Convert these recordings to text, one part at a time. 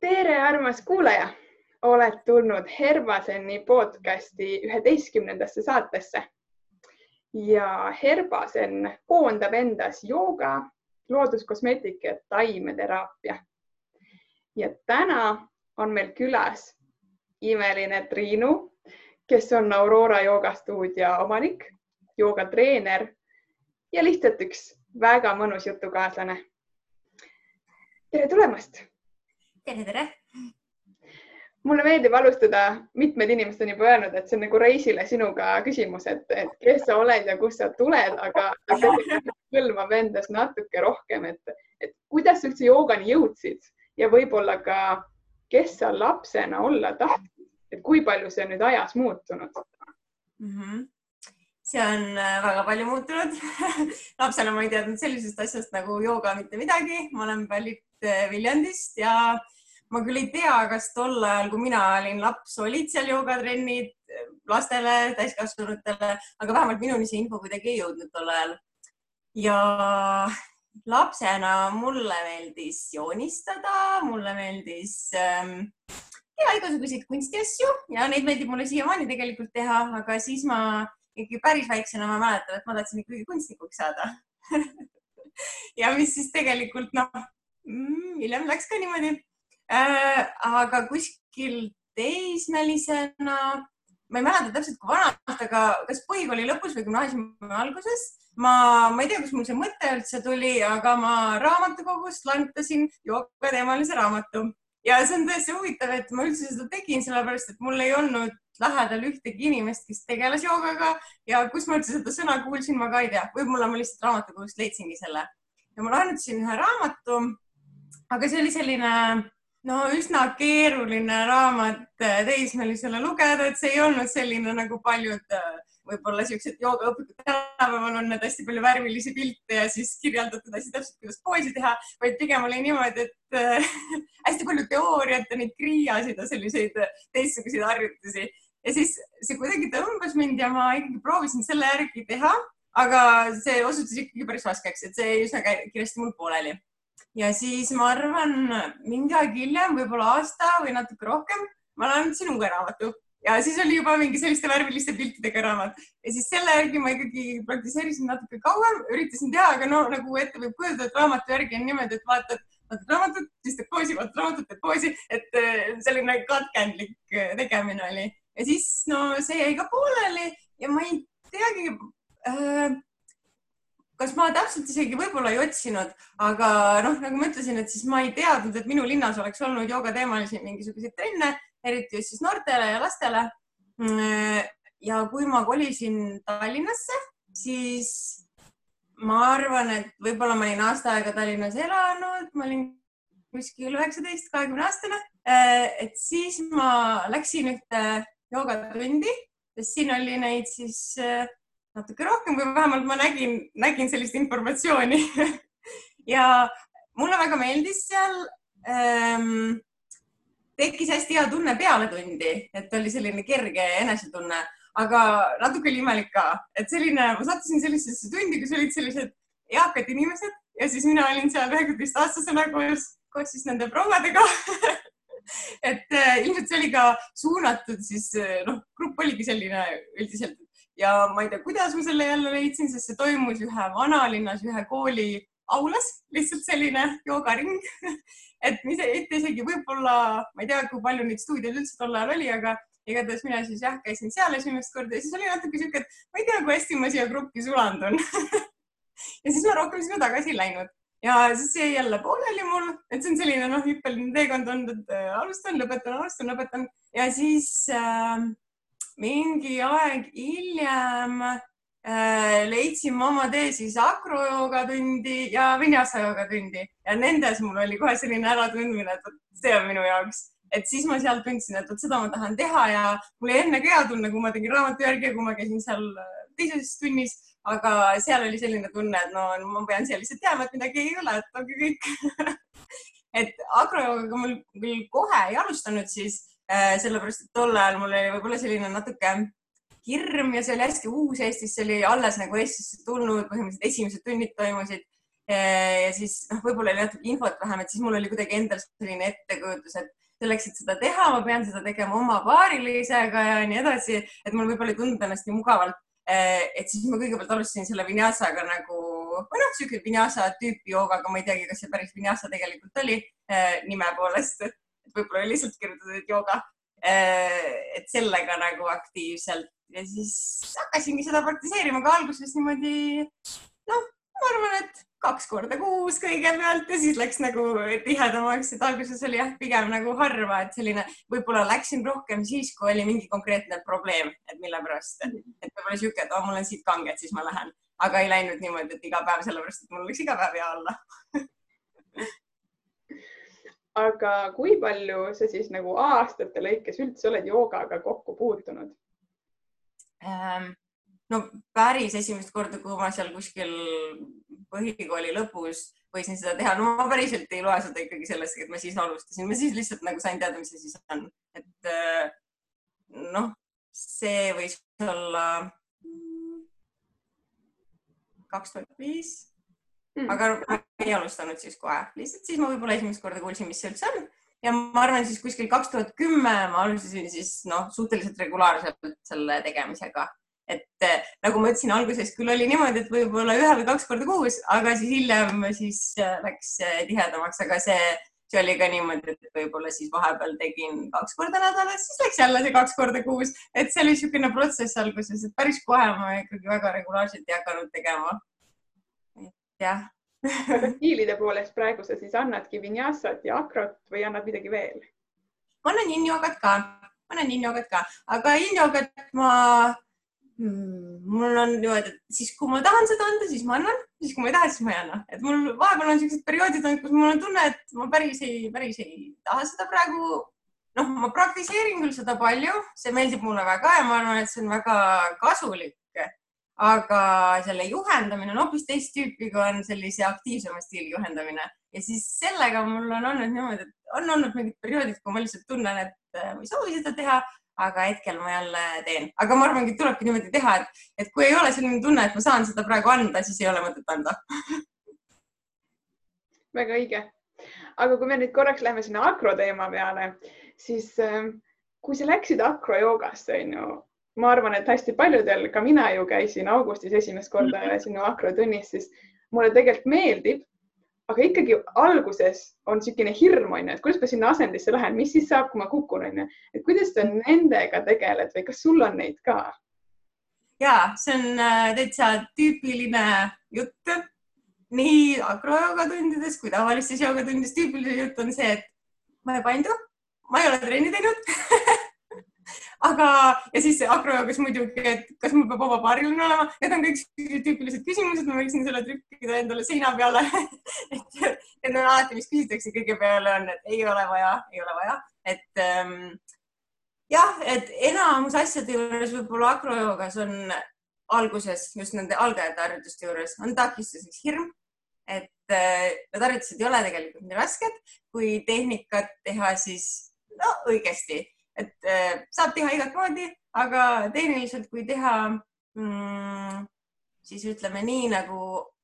tere, armas kuulaja, oled tulnud Herbaseni podcasti üheteistkümnendasse saatesse. ja Herbasen koondab endas jooga, looduskosmeetika ja taimeteraapia. ja täna on meil külas imeline Triinu, kes on Aurora joogastuudio omanik, joogatreener ja lihtsalt üks väga mõnus jutukaaslane. tere tulemast tere, tere. mulle meeldib alustada, mitmed inimesed on juba öelnud, et see on nagu reisile sinuga küsimus, et, et kes sa oled ja kust sa tuled, aga hõlmab endas natuke rohkem, et, et kuidas sa üldse joogani jõudsid ja võib-olla ka, kes sa lapsena olla tahtsid, et kui palju see on nüüd ajas muutunud mm? -hmm see on äh, väga palju muutunud lapsena ma ei teadnud sellisest asjast nagu jooga mitte midagi, ma olen pärit äh, Viljandist ja ma küll ei tea, kas tol ajal, kui mina olin laps, olid seal joogatrennid lastele, täiskasvanutele, aga vähemalt minuni see info kuidagi ei jõudnud tol ajal. ja lapsena mulle meeldis joonistada, mulle meeldis ähm, teha igasuguseid kunstiasju ja neid meeldib mulle siiamaani tegelikult teha, aga siis ma ikkagi päris väiksena ma mäletan, et ma tahtsin ikkagi kunstnikuks saada ja mis siis tegelikult noh, mm, hiljem läks ka niimoodi. Aga kuskil teismelisena, ma ei mäleta täpselt, kui vanalt, aga kas põhikooli lõpus või gümnaasiumi alguses ma, ma ei tea, kust mul see mõte üldse tuli, aga ma raamatukogust laenutasin joogateemalise raamatu ja see on tõesti huvitav, et ma üldse seda tegin, sellepärast et mul ei olnud lähedal ühtegi inimest, kes tegeles joogaga ja kus ma üldse seda sõna kuulsin, ma ka ei tea, võib-olla ma lihtsalt raamatukogust leidsingi selle ja ma laenutasin ühe raamatu. aga see oli selline no üsna keeruline raamat äh, teismelisele lugeda, et see ei olnud selline nagu paljud äh, võib-olla siuksed joogaõpikud tänapäeval on need hästi palju värvilisi pilte ja siis kirjeldatud hästi täpselt, kuidas poosi teha, vaid pigem oli niimoodi, et äh, hästi palju teooriat ja neid kriiasid ja selliseid teistsuguseid harjutusi. Ja siis see kuidagi tõmbas mind ja ma ikkagi proovisin selle järgi teha, aga see osutus ikkagi päris raskeks, et see jäi üsna kiiresti mul pooleli ja siis ma arvan, mingi aeg hiljem, võib-olla aasta või natuke rohkem, ma laenasin uue raamatu ja siis oli juba mingi selliste värviliste piltidega raamat. Ja siis selle järgi ma ikkagi praktiseerisin natuke kauem, üritasin teha, aga no nagu ette võib kujutada, et raamatu järgi on niimoodi, et vaatad, vaatad raamatut, siis teed poosi, vaatad raamatut, teed poosi, et äh, selline katkendlik äh, tegemine oli. Ja siis no see jäi ka pooleli ja ma ei teagi äh, kas ma täpselt isegi võib-olla ei otsinud, aga noh, nagu ma ütlesin, et siis ma ei teadnud, et minu linnas oleks olnud joogateemalisi mingisuguseid trenne, eriti just siis noortele ja lastele. ja kui ma kolisin Tallinnasse, siis ma arvan, et võib-olla ma olin aasta aega Tallinnas elanud, ma olin kuskil üheksateist, kahekümne aastane. et siis ma läksin ühte joogatundi, sest siin oli neid siis natuke rohkem või vähemalt ma nägin, nägin sellist informatsiooni ja mulle väga meeldis seal ähm,. tekkis hästi hea tunne peale tundi, et oli selline kerge enesetunne, aga natuke oli imelik ka, et selline, ma sattusin sellisesse tundi, kus olid sellised eakad inimesed ja siis mina olin seal üheksateistaastasena koos, koos siis nende prouadega et äh, ilmselt see oli ka suunatud siis noh, grupp oligi selline üldiselt ja ma ei tea, kuidas ma selle jälle leidsin, sest see toimus ühe vanalinnas ühe kooli aulas, lihtsalt selline joogaring. Et mitte isegi võib-olla, ma ei tea, kui palju neid stuudioid üldse tol ajal oli, aga igatahes mina siis jah, käisin seal esimest korda ja siis oli natuke sihuke, et ma ei tea, kui hästi ma siia gruppi sulandun. Ja siis ma rohkem sinna tagasi ei läinud. Ja siis jäi jälle pooleli mul, et see on selline noh, hüppeline teekond olnud, et äh, alustan, lõpetan, alustan, lõpetan. Ja siis äh, mingi aeg hiljem äh, leidsin ma oma tee siis akrojooga tundi ja vinyasa jooga tundi ja nendes mul oli kohe selline äratundmine, et see on minu jaoks, et siis ma seal tundsin, et vot seda ma tahan teha ja mul oli enne ka hea tunne, kui ma tegin raamatu järgi ja kui ma käisin seal äh, teises tunnis, aga seal oli selline tunne, et no ma pean siia lihtsalt jääma, et midagi ei ole, et ongi kõik. Et agrojoogaga mul küll kohe ei alustanud siis sellepärast et tol ajal mul oli võib-olla selline natuke hirm ja see oli hästi uus Eestis, see oli alles nagu Eestisse tulnud, põhimõtteliselt esimesed tunnid toimusid ja siis noh, võib-olla oli natuke infot vähem, et siis mul oli kuidagi endal selline ettekujutus, et selleks, et seda teha, ma pean seda tegema oma paarilisega ja nii edasi, et mul võib-olla ei tundunud ennast nii mugavalt. et siis ma kõigepealt alustasin selle vinyasaga nagu, või noh, sihuke vinyasa tüüpi joogaga, ma ei teagi, kas see päris vinyasa tegelikult oli nime poolest, võib-olla oli lihtsalt kirjutatud jooga. et sellega nagu aktiivselt. Ja siis hakkasingi seda praktiseerima ka alguses niimoodi, noh, ma arvan, et kaks korda kuus kõigepealt. Ja siis läks nagu tihedamaks, et alguses oli jah, pigem nagu harva, et selline, võib-olla läksin rohkem siis, kui oli mingi konkreetne probleem, et mille pärast, et võib-olla sihuke, et oh, mul on siit kange, et siis ma lähen, aga ei läinud niimoodi, et iga päev, sellepärast et mul läks iga päev hea olla aga kui palju sa siis nagu aastate lõikes üldse oled joogaga kokku puutunud? Ähm,? no päris esimest korda, kui ma seal kuskil põhikooli lõpus võisin seda teha, no ma päriselt ei loe seda ikkagi sellest, et ma siis alustasin, ma siis lihtsalt nagu sain teada, mis see siis on, et äh, noh, see võis olla kaks tuhat viis, hmm. aga ma ei alustanud siis kohe, lihtsalt siis ma võib-olla esimest korda kuulsin, mis see üldse on. Ja ma arvan, siis kuskil kaks tuhat kümme ma alustasin siis noh, suhteliselt regulaarselt selle tegemisega. Et eh, nagu ma ütlesin, alguses küll oli niimoodi, et võib-olla ühe või kaks korda kuus, aga siis hiljem siis eh, läks eh, tihedamaks, aga see, see oli ka niimoodi, et võib-olla siis vahepeal tegin kaks korda nädalas, siis läks jälle see kaks korda kuus, et see oli niisugune protsess alguses, et päris kohe ma ikkagi väga regulaarselt ei hakanud tegema. Jah stiilide poolest praegu sa siis annadki vinyasat ja akrot või annad midagi veel? ma annan yin-jogat ka, ma annan yin-jogat ka, aga yin-jogat ma Hmm, mul on niimoodi, et siis kui ma tahan seda anda, siis ma annan, siis kui ma ei taha, siis ma ei anna, et mul vahepeal on niisugused perioodid, kus mul on tunne, et ma päris ei, päris ei taha seda praegu. noh, ma praktiseerin küll seda palju, see meeldib mulle väga ja ma arvan, et see on väga kasulik. Aga selle juhendamine on hoopis teist tüüpi, kui on sellise aktiivsema stiili juhendamine. Ja siis sellega mul on olnud niimoodi, et on olnud mingid perioodid, kui ma lihtsalt tunnen, et ma ei soovi seda teha aga hetkel ma jälle teen, aga ma arvangi, tulebki niimoodi teha, et, et kui ei ole selline tunne, et ma saan seda praegu anda, siis ei ole mõtet anda. Väga õige. aga kui me nüüd korraks läheme sinna akro teema peale, siis ähm, kui sa läksid akrojoogasse, on ju, ma arvan, et hästi paljudel, ka mina ju käisin augustis esimest korda mhm. sinu akrotunnis, siis mulle tegelikult meeldib aga ikkagi alguses on niisugune hirm, onju, et kuidas ma sinna asendisse lähen, mis siis saab, kui ma kukun, onju. et kuidas sa nendega tegeled või kas sul on neid ka? ja see on äh, täitsa tüüpiline jutt nii akrojooga tundides kui tavalistes joogatundides. tüüpiline jutt on see, et ma ei paindu, ma ei ole trenni teinud aga, ja siis akrojoogas muidugi, et kas mul peab vabapaariline olema, need on kõik tüüpilised küsimused, ma võiksin selle trükkida endale seina peale. Et need on alati, mis küsitakse kõige peale on, et ei ole vaja, ei ole vaja, et ähm, jah, et enamus asjade juures võib-olla akrojoogas on alguses just nende algajate harjutuste juures on takistuseks hirm, et äh, need harjutused ei ole tegelikult nii rasked, kui tehnikat teha siis no õigesti et äh, saab teha igat moodi, aga tehniliselt, kui teha mm, siis ütleme nii, nagu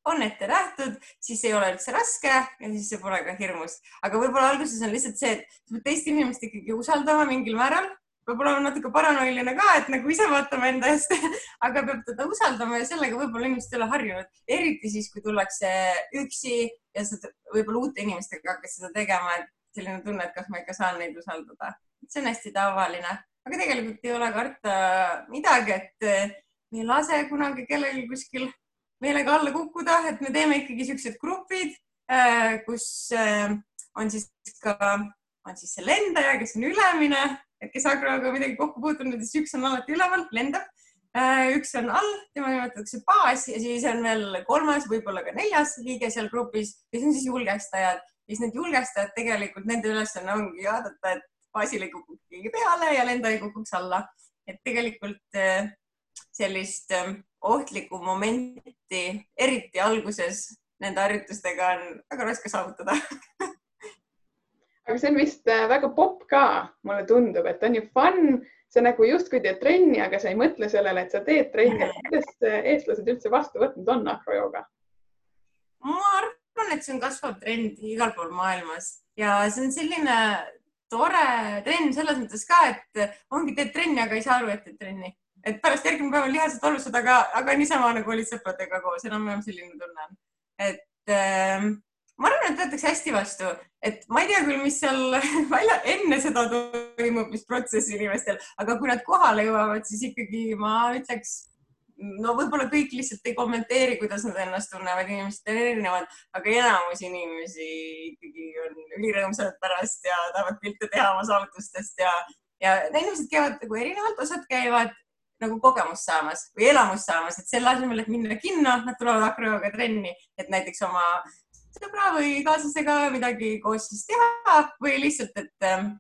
on ette nähtud, siis ei ole üldse raske ja siis see pole ka hirmus. aga võib-olla alguses on lihtsalt see, et sa pead teist inimest ikkagi usaldama mingil määral, peab olema natuke paranoiline ka, et nagu ise vaatame enda eest aga peab teda usaldama ja sellega võib-olla inimesed ei ole harjunud, eriti siis, kui tullakse üksi ja sa võib-olla uute inimestega hakkad seda tegema, et selline tunne, et kas ma ikka saan neid usaldada see on hästi tavaline, aga tegelikult ei ole karta midagi, et eh, me ei lase kunagi kellelgi kuskil meelega alla kukkuda, et me teeme ikkagi siuksed grupid, eh, kus eh, on siis ka, on siis see lendaja, kes on ülemine, et kes agroga midagi kokku puutunud, siis üks on alati üleval, lendab. üks on all, tema nimetatakse baas ja siis on veel kolmas, võib-olla ka neljas liige seal grupis, kes on siis julgestajad. ja siis need julgestajad tegelikult, nende ülesanne ongi vaadata, et baasil ei kukuks keegi peale ja lenda ei kukuks alla. et tegelikult eh, sellist eh, ohtlikku momenti, eriti alguses nende harjutustega on väga raske saavutada aga see on vist eh, väga popp ka, mulle tundub, et on ju fun, sa nagu justkui teed trenni, aga sa ei mõtle sellele, et sa teed trenni. kuidas eestlased üldse vastu võtnud on akrojooga? ma arvan, arvan, et see on kasvav trend igal pool maailmas ja see on selline tore trenn selles mõttes ka, et ongi, teed trenni, aga ei saa aru, et teed trenni. et pärast järgmine päev on lihased alused, aga, aga niisama nagu olid sõpradega koos, enam-vähem selline tunne on. et äh, ma arvan, et võetakse hästi vastu, et ma ei tea küll, mis seal välja enne seda toimub, mis protsess inimestel, aga kui nad kohale jõuavad, siis ikkagi ma ütleks no võib-olla kõik lihtsalt ei kommenteeri, kuidas nad ennast tunnevad, inimesed on erinevad, aga enamus inimesi ikkagi on ülirõõmsad pärast ja tahavad pilte teha oma saavutustest ja, ja inimesed käivad nagu erinevalt, osad käivad nagu kogemust saamas või elamust saamas, et selle asemel, et minna kinno, nad tulevad akrojooga trenni, et näiteks oma sõbra või kaaslasega midagi koos siis teha või lihtsalt, et äh,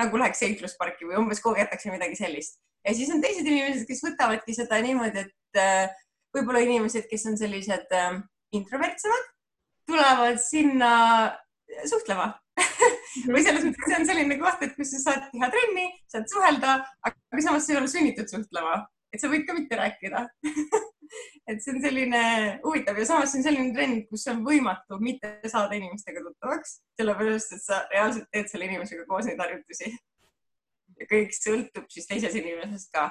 nagu läheks seiklusparki või umbes kogetakse midagi sellist ja siis on teised inimesed, kes võtavadki seda niimoodi, et äh, võib-olla inimesed, kes on sellised äh, introvertsemad, tulevad sinna suhtlema. Või selles mõttes, see on selline koht, et kus sa saad teha trenni, saad suhelda, aga samas sa ei ole sunnitud suhtlema, et sa võid ka mitte rääkida. Et see on selline huvitav. Ja samas see on selline trend, kus on võimatu mitte saada inimestega tuttavaks, sellepärast et sa reaalselt teed selle inimesega koos neid harjutusi ja kõik sõltub siis teisest inimesest ka.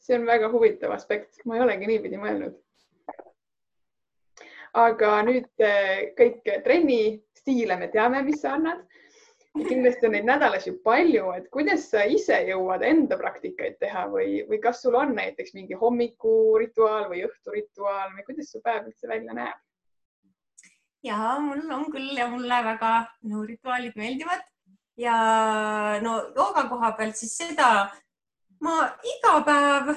see on väga huvitav aspekt, ma ei olegi niipidi mõelnud. aga nüüd eh, kõik trennistiile me teame, mis sa annad. kindlasti on neid nädalas ju palju, et kuidas sa ise jõuad enda praktikaid teha või, või kas sul on näiteks mingi hommikurituaal või õhturituaal või kuidas su päev üldse välja näeb? ja mul on küll ja mulle väga no, rituaalid meeldivad ja no jooga koha pealt siis seda ma iga päev,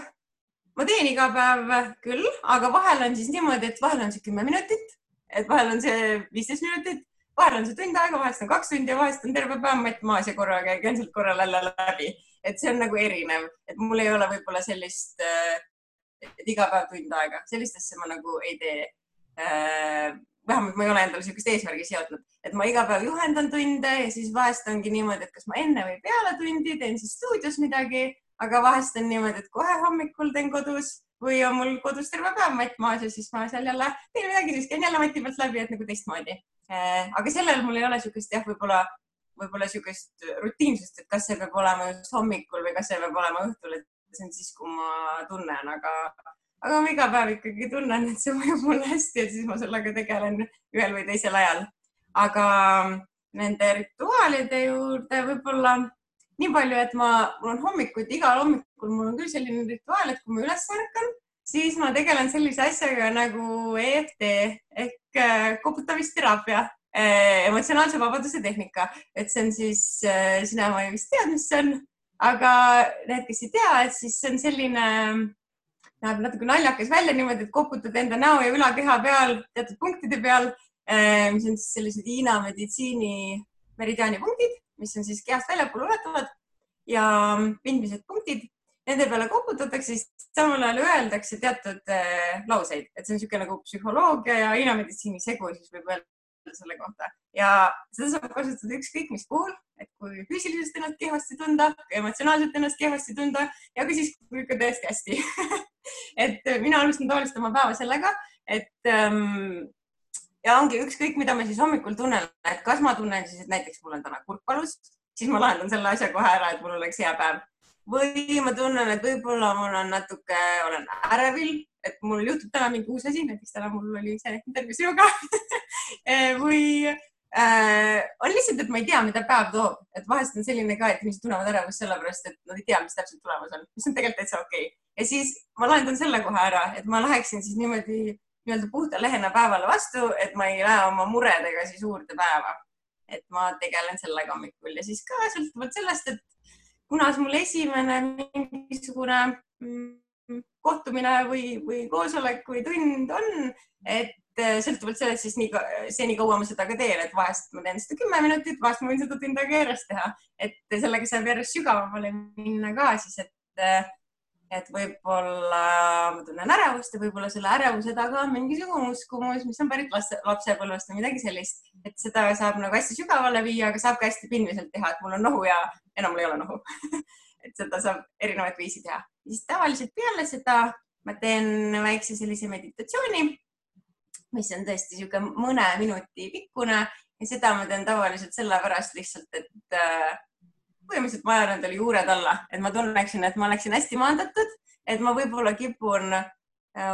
ma teen iga päev küll, aga vahel on siis niimoodi, et vahel on see kümme minutit, et vahel on see viisteist minutit, vahel on see tund aega, vahest on kaks tundi ja vahest on terve päev matt maas ja korraga käin sealt korra jälle läbi, et see on nagu erinev, et mul ei ole võib-olla sellist, et iga päev tund aega, sellist asja ma nagu ei tee. Äh, vähemalt ma ei ole endale niisugust eesmärgi seadnud, et ma iga päev juhendan tunde ja siis vahest ongi niimoodi, et kas ma enne või peale tundi teen siis stuudios midagi, aga vahest on niimoodi, et kohe hommikul teen kodus või on mul kodus terve päev matt maas ja siis ma seal jälle teen midagi, siis käin jälle mati pealt läbi, et nagu teistmoodi. Eh, aga sellel mul ei ole niisugust jah, võib-olla, võib-olla niisugust rutiinsust, et kas see peab olema just hommikul või kas see peab olema õhtul, et see on siis, kui ma tunnen, aga aga ma iga päev ikkagi tunnen, et see mõjub mulle hästi ja siis ma sellega tegelen ühel või teisel ajal. aga nende rituaalide juurde võib-olla nii palju, et ma, mul on hommikuti, igal hommikul mul on küll selline rituaal, et kui ma üles ärkan, siis ma tegelen sellise asjaga nagu EFT ehk äh, koputamisteraapia eh, emotsionaalse vabaduse tehnika, et see on siis, äh, sina ma vist tead, mis see on, aga need, kes ei tea, et siis see on selline näeb natuke naljakas välja niimoodi, et koputad enda näo ja ülakeha peal teatud punktide peal, eh, mis on siis sellised Hiina meditsiini meridiaani punktid, mis on siis kehast väljapoole ulatuvad ja pindmised punktid. Nende peale koputatakse, siis samal ajal öeldakse teatud äh, lauseid, et see on niisugune nagu psühholoogia ja Hiina meditsiini segu, siis võib öelda selle kohta. Ja seda saab kasutada ükskõik mis puhul, et kui füüsiliselt ennast kehvasti tunda, emotsionaalselt ennast kehvasti tunda ja ka siis, kui ikka tõesti hästi et mina alustan tavaliselt oma päeva sellega, et ähm, ja ongi ükskõik, mida ma siis hommikul tunnen, et kas ma tunnen siis, et näiteks mul on täna kurk valus, siis ma lahendan selle asja kohe ära, et mul oleks hea päev või ma tunnen, et võib-olla mul on natuke, olen ärevil, et mul juhtub täna mingi uus asi, näiteks täna mul oli see intervjuu sinuga või äh, on lihtsalt, et ma ei tea, mida päev toob, et vahest on selline ka, et inimesed tunnevad ärevust sellepärast, et nad ei tea, mis täpselt tulemas on, mis on tegelikult täitsa okei okay. Ja siis ma lahendan selle kohe ära, et ma läheksin siis niimoodi nii-öelda puhta lehena päevale vastu, et ma ei lähe oma muredega siis juurde päeva. et ma tegelen sellega hommikul ja siis ka sõltuvalt sellest, et kunas mul esimene mingisugune mm, kohtumine või, või koosolek või tund on, et äh, sõltuvalt sellest siis nii, seni kaua ma seda ka teen, et vahest ma teen seda kümme minutit, vahest ma võin seda tund aega järjest teha, et sellega saab järjest sügavamale minna ka siis, et äh, et võib-olla ma tunnen ärevust ja võib-olla selle ärevuse taga on mingisugune uskumus, mis on pärit laste, lapsepõlvest või midagi sellist, et seda saab nagu hästi sügavale viia, aga saab ka hästi pindmiselt teha, et mul on nohu ja enam mul ei ole nohu et seda saab erinevaid viisi teha. siis tavaliselt peale seda ma teen väikse sellise meditatsiooni mis on tõesti niisugune mõne minuti pikkune ja seda ma teen tavaliselt sellepärast lihtsalt, et äh, põhimõtteliselt ma ajan endale juured alla, et ma tunneksin, et ma oleksin hästi maandatud, et ma võib-olla kipun äh,,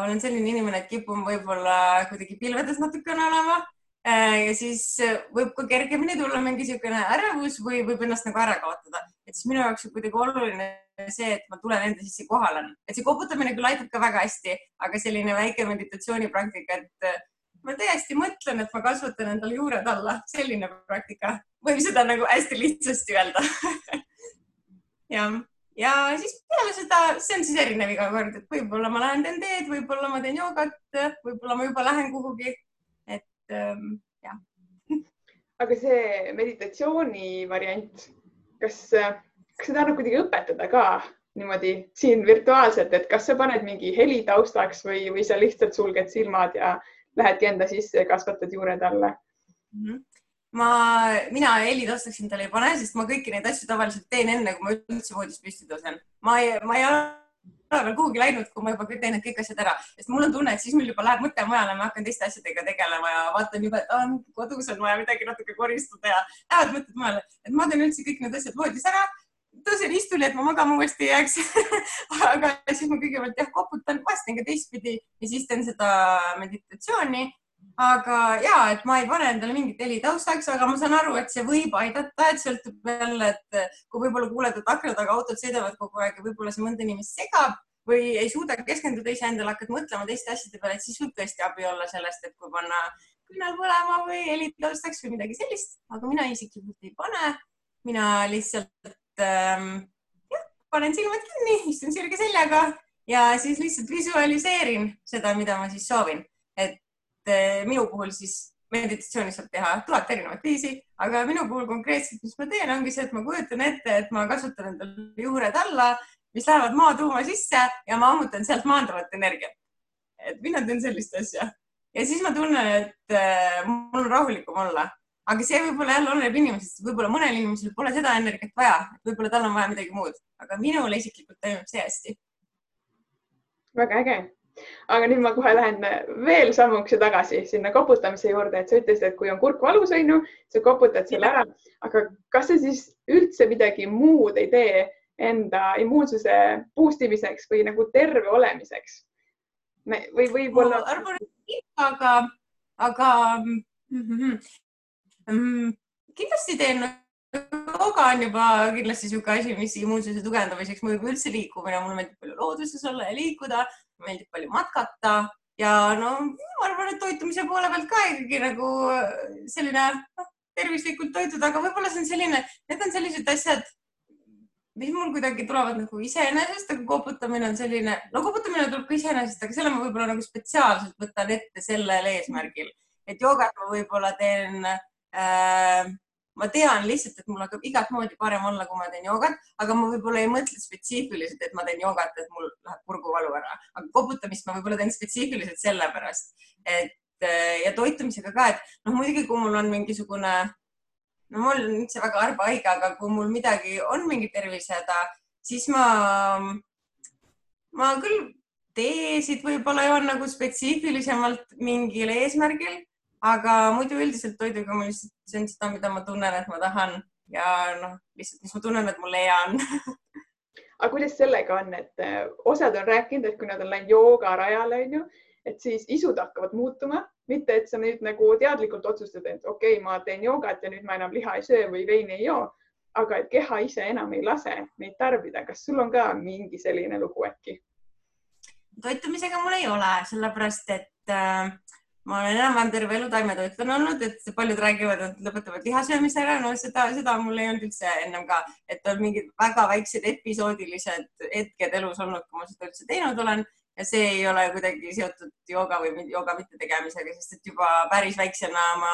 olen selline inimene, et kipun võib-olla kuidagi pilvedes natukene olema äh, ja siis võib ka kergemini tulla mingi niisugune ärevus või võib ennast nagu ära kaotada, et siis minu jaoks on kuidagi oluline see, et ma tulen enda sisse kohale, et see koputamine küll aitab ka väga hästi, aga selline väike meditatsioonipraktika, et äh, ma täiesti mõtlen, et ma kasvatan endale juured alla, selline praktika, võib seda nagu hästi lihtsasti öelda. Ja, ja siis peale seda, see on siis erinev iga kord, et võib-olla ma lähen teen teed, võib-olla ma teen joogat, võib-olla ma juba lähen kuhugi, et ähm, jah. aga see meditatsiooni variant, kas kas seda annab kuidagi õpetada ka niimoodi siin virtuaalselt, et kas sa paned mingi heli taustaks või, või sa lihtsalt sulged silmad ja lähedki enda sisse ja kasvatad juured alla mm? -hmm ma, mina heli taustaks endale ei pane, sest ma kõiki neid asju tavaliselt teen enne, kui ma üldse voodis püsti tõusen. ma ei, ma ei ole veel kuhugi läinud, kui ma juba teen need kõik asjad ära, sest mul on tunne, et siis mul juba läheb mõte mujale, ma hakkan teiste asjadega tegelema ja vaatan juba, et ah, kodus on vaja midagi natuke koristada ja lähevad mõtted mujale, et ma teen üldse kõik need asjad voodis ära tõusen istuli, et ma magama uuesti ei jääks aga siis ma kõigepealt jah, koputan, vahest teen ka teistpidi ja siis teen seda meditatsiooni. aga ja, et ma ei pane endale mingit heli taustaks, aga ma saan aru, et see võib aidata, et sõltub jälle, et kui võib-olla kuuled, et akna taga autod sõidavad kogu aeg ja võib-olla see mõnda inimest segab või ei suuda keskenduda iseendale, hakkad mõtlema teiste asjade peale, et siis võib tõesti abi olla sellest, et kui panna küünal põlema või heli taustaks või midagi sellist, aga mina isiklikult ei pane. mina lihtsalt ähm, jah, panen silmad kinni, istun sirge seljaga ja siis lihtsalt visualiseerin seda, mida ma siis soovin. et äh, minu puhul siis meditatsiooni saab teha tuhat erinevat viisi, aga minu puhul konkreetselt, mis ma teen, ongi see, et ma kujutan ette, et ma kasutan endal juured alla, mis lähevad maatuuma sisse ja ma ammutan sealt maanduvat energiat. et mina teen sellist asja ja siis ma tunnen, et äh, mul on rahulikum olla aga see võib-olla jälle oleneb inimesest, võib-olla mõnel inimesel pole seda energiat vaja, võib-olla tal on vaja midagi muud, aga minule isiklikult toimib see hästi. väga äge. aga nüüd ma kohe lähen veel sammukese tagasi sinna koputamise juurde, et sa ütlesid, et kui on kurk valus, on ju, sa koputad selle ära, aga kas sa siis üldse midagi muud ei tee enda immuunsuse boost imiseks või nagu terve olemiseks? või võib-olla. arvan, aga, aga mm -hmm mm,? Kindlasti teen. Jooga on juba kindlasti niisugune asi, mis immuunsuse tugevdamiseks mõjub üldse liikumine, mulle meeldib palju looduses olla ja liikuda, meeldib palju matkata. Ja no ma arvan, et toitumise poole pealt ka ikkagi nagu selline noh, tervislikult toituda, aga võib-olla see on selline, need on sellised asjad, mis mul kuidagi tulevad nagu iseenesest, aga koputamine on selline, no koputamine tuleb ka iseenesest, aga selle ma võib-olla nagu spetsiaalselt võtan ette sellel eesmärgil, et joogat ma võib-olla teen äh, Äh, ma tean lihtsalt, et mul hakkab igat moodi parem olla, kui ma teen joogat, aga ma võib-olla ei mõtle spetsiifiliselt, et ma teen joogat, et mul läheb kurguvalu ära, aga koputamist ma võib-olla teen spetsiifiliselt sellepärast, et äh, ja toitumisega ka, et noh, muidugi, kui mul on mingisugune, no mul on üldse väga harva haige, aga kui mul midagi on mingi tervisehäda, siis ma, ma küll teesid võib-olla joon nagu spetsiifilisemalt mingil eesmärgil aga muidu üldiselt toiduga ma lihtsalt söön seda, mida ma tunnen, et ma tahan ja noh, lihtsalt, mis ma tunnen, et mul hea on aga kuidas sellega on, et eh, osad on rääkinud, et kui nad on läinud joogarajale, onju, et siis isud hakkavad muutuma, mitte et sa nüüd nagu teadlikult otsustad, et okei okay,, ma teen joogat ja nüüd ma enam liha ei söö või veini ei joo, aga et keha ise enam ei lase neid tarbida. kas sul on ka mingi selline lugu äkki? toitumisega mul ei ole, sellepärast et äh, ma olen enam-vähem terve elu taimetoitlane olnud, et paljud räägivad, et lõpetavad lihasöömise ära, no seda, seda mul ei olnud üldse ennem ka, et on mingid väga väiksed episoodilised hetked elus olnud, kui ma seda üldse teinud olen. Ja see ei ole kuidagi seotud jooga või jooga mittetegemisega, sest et juba päris väiksena ma,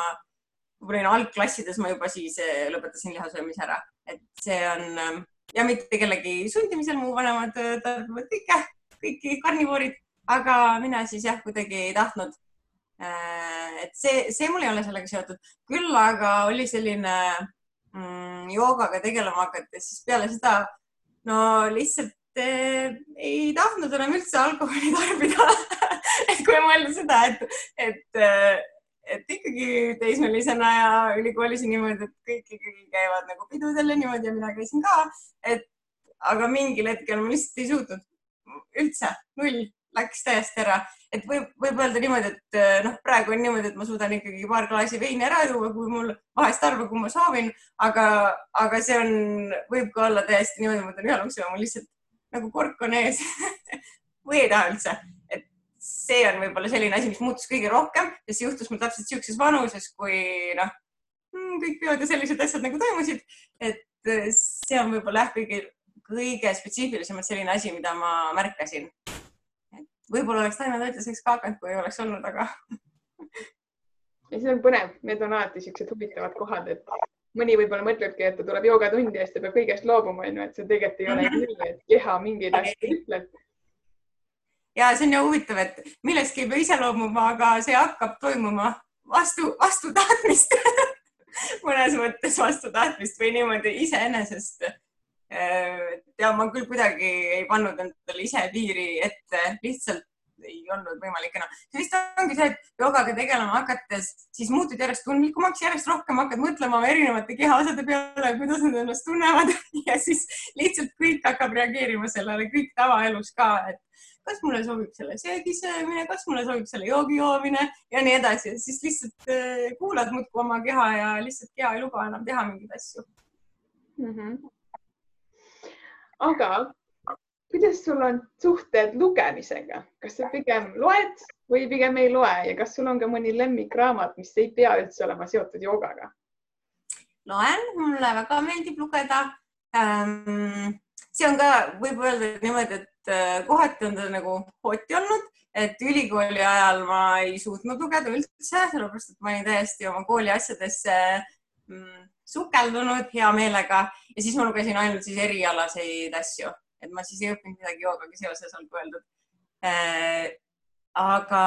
võib-olla algklassides, ma juba siis eh, lõpetasin lihasöömise ära, et see on ähm, ja mitte kellegi sundimisel, mu vanemad äh, tarbivad kõike, kõiki karnivoorid, aga mina siis jah, kuidagi ei tahtnud et see, see mul ei ole sellega seotud, küll aga oli selline mm, joogaga tegelema hakates, siis peale seda no lihtsalt eh, ei tahtnud enam üldse alkoholi tarbida. Et proovime mõelda seda, et, et, et ikkagi teismelisena ja ülikoolis niimoodi, et kõik ikkagi käivad nagu pidudel ja niimoodi ja mina käisin ka, et aga mingil hetkel ma lihtsalt ei suutnud. Üldse, null, läks täiesti ära et võib, võib öelda niimoodi, et eh, noh, praegu on niimoodi, et ma suudan ikkagi paar klaasi veini ära juua, kui mul vahest harva, kui ma soovin, aga, aga see on, võib ka olla täiesti niimoodi, ma teen ühe lonksu mul lihtsalt nagu kork on ees või ei taha üldse. et see on võib-olla selline asi, mis muutus kõige rohkem ja see juhtus mul täpselt sihukeses vanuses, kui noh, mm, kõik peod ja sellised asjad nagu toimusid, et eh, see on võib-olla jah, kõige, kõige spetsiifilisemalt selline asi, mida ma märkasin võib-olla oleks Taime Toitlaseks ka hakanud, kui ei oleks olnud, aga ja see on põnev, need on alati siuksed huvitavad kohad, et mõni võib-olla mõtlebki, et ta tuleb joogatundi ja siis ta peab kõigest loobuma, onju, et see tegelikult ei ole nii, et keha mingeid asju ütleb. ja see on ju huvitav, et millestki ei pea ise loobuma, aga see hakkab toimuma vastu, vastu tahtmist mõnes mõttes vastu tahtmist või niimoodi iseenesest ja ma küll kuidagi ei pannud endale ise piiri ette, lihtsalt ei olnud võimalik enam. see vist ongi see, et joogaga tegelema hakates, siis muutud järjest tundlikumaks, järjest rohkem hakkad mõtlema erinevate kehaosade peale, kuidas nad ennast tunnevad ja siis lihtsalt kõik hakkab reageerima sellele, kõik tavaelus ka, et kas mulle sobib selle söögi söömine, kas mulle sobib selle joogi joomine ja nii edasi, siis lihtsalt äh, kuulad muudkui oma keha ja lihtsalt keha ei luba enam teha mingeid asju mm. -hmm aga kuidas sul on suhted lugemisega, kas sa pigem loed või pigem ei loe ja kas sul on ka mõni lemmikraamat, mis ei pea üldse olema seotud joogaga? loen, mulle väga meeldib lugeda ähm,. see on ka, võib öelda niimoodi, et äh, kohati on ta nagu hoti olnud, et ülikooli ajal ma ei suutnud lugeda üldse, sellepärast et ma olin täiesti oma kooli asjadesse mm, sukeldunud hea meelega ja siis ma lugesin ainult siis erialaseid asju, et ma siis ei õppinud midagi joogaga seoses, olgu öeldud. Äh,. aga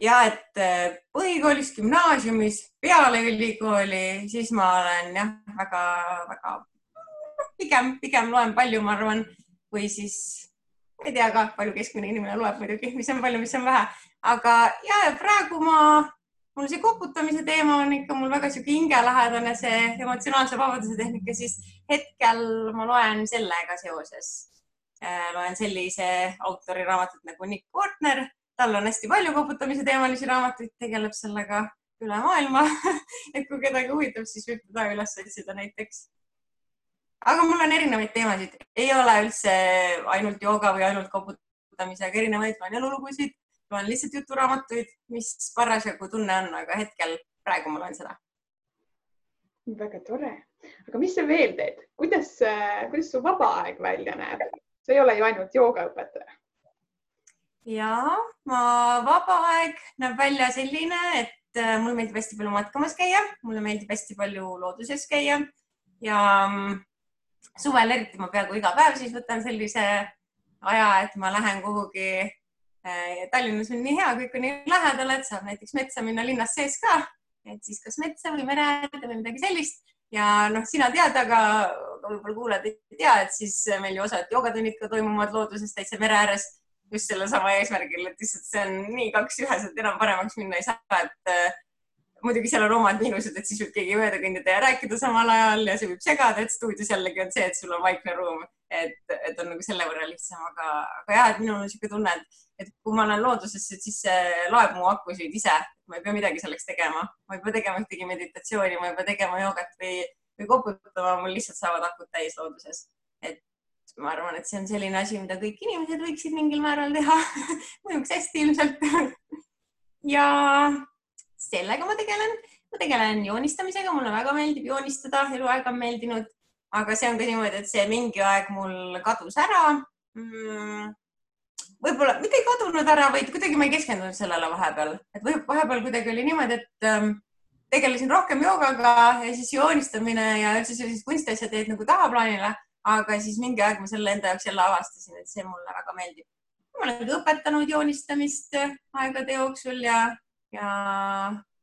ja et äh, põhikoolis, gümnaasiumis, peale ülikooli, siis ma olen jah, väga-väga pigem, pigem loen palju, ma arvan, või siis ei tea ka, palju keskmine inimene loeb muidugi, mis on palju, mis on vähe, aga ja praegu ma mul see koputamise teema on ikka mul väga sihuke hingelähedane, see emotsionaalse vabaduse tehnika, siis hetkel ma loen sellega seoses äh,. loen sellise autori raamatut nagu Nick Portner, tal on hästi palju koputamise teemalisi raamatuid, tegeleb sellega üle maailma et kui kedagi huvitab, siis võib teda üles otsida näiteks. aga mul on erinevaid teemasid, ei ole üldse ainult jooga või ainult koputamisega erinevaid, loen elulugusid loen lihtsalt juturaamatuid, mis parasjagu tunne on, aga hetkel praegu ma loen seda. väga tore, aga mis sa veel teed, kuidas, kuidas su vaba aeg välja näeb? sa ei ole ju ainult joogaõpetaja. ja ma vaba aeg näeb välja selline, et äh, mulle meeldib hästi palju matkamas käia, mulle meeldib hästi palju looduses käia ja mm, suvel eriti ma peaaegu iga päev siis võtan sellise aja, et ma lähen kuhugi Äh, Tallinnas on nii hea, kõik on nii lähedal, et saab näiteks metsa minna linnas sees ka, et siis kas metsa või mere äärde või midagi sellist. Ja noh, sina tead, aga võib-olla kuulajad ei tea, et siis meil ju osad joogatunnid ka toimuvad looduses täitsa mere ääres. Just sellesama eesmärgil, et lihtsalt see on nii kaks ühes, et enam paremaks minna ei saa, et äh, muidugi seal on omad miinused, et siis võib keegi mööda kõndida ja rääkida samal ajal ja see võib segada, et stuudios jällegi on see, et sul on vaikne ruum, et, et on nagu selle võrra lihtsam, aga, aga jah, et minul on niisugune tunne, et et kui ma olen looduses, et siis see laeb mu akusid ise, ma ei pea midagi selleks tegema, ma ei pea tegema ühtegi meditatsiooni, ma ei pea tegema joogat või, või koputama, mul lihtsalt saavad akud täis looduses. et ma arvan, et see on selline asi, mida kõik inimesed võiksid mingil määral teha. Mõjuks hästi ilmselt. Ja sellega ma tegelen, ma tegelen joonistamisega, mulle väga meeldib joonistada, eluaeg on meeldinud, aga see on ka niimoodi, et see mingi aeg mul kadus ära. Mm võib-olla mitte ei kadunud ära, vaid kuidagi ma ei keskendunud sellele vahepeal, et võib vahepeal kuidagi oli niimoodi, et ähm, tegelesin rohkem joogaga ja siis joonistamine ja üldse sellised kunstiasjad jäid nagu tahaplaanile, aga siis mingi aeg ma selle enda jaoks jälle avastasin, et see mulle väga meeldib. ma olen ka õpetanud joonistamist aegade jooksul ja, ja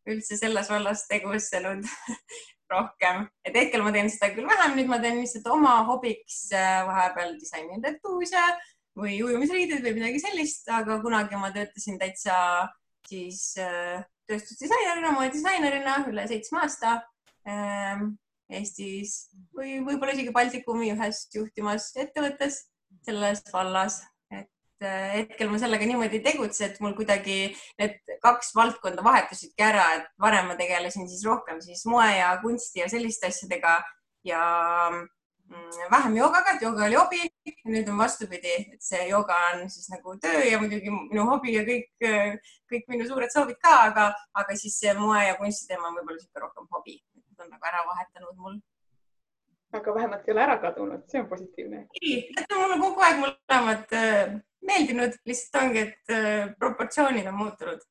üldse selles vallas tegutsenud rohkem, et hetkel ma teen seda küll vähem, nüüd ma teen lihtsalt oma hobiks äh, vahepeal disainin retuuse või ujumisriided või midagi sellist, aga kunagi ma töötasin täitsa siis äh, tööstusdisainerina, moedisainerina üle seitsme aasta äh, Eestis või võib-olla isegi Baltikumi ühes juhtimas ettevõttes selles vallas Äh, hetkel ma sellega niimoodi ei tegutse, et mul kuidagi need kaks valdkonda vahetusidki ära, et varem ma tegelesin siis rohkem siis moe ja kunsti ja selliste asjadega ja mm, vähem joogaga, et jooga oli hobi. Nüüd on vastupidi, et see jooga on siis nagu töö ja muidugi minu hobi ja kõik, kõik minu suured soovid ka, aga, aga siis see moe ja kunsti teema on võib-olla sihuke rohkem hobi, on nagu ära vahetanud mul aga vähemalt ei ole ära kadunud, see on positiivne. ei, et mul on kogu aeg mõlemad äh, meeldinud, lihtsalt ongi, et äh, proportsioonid on muutunud.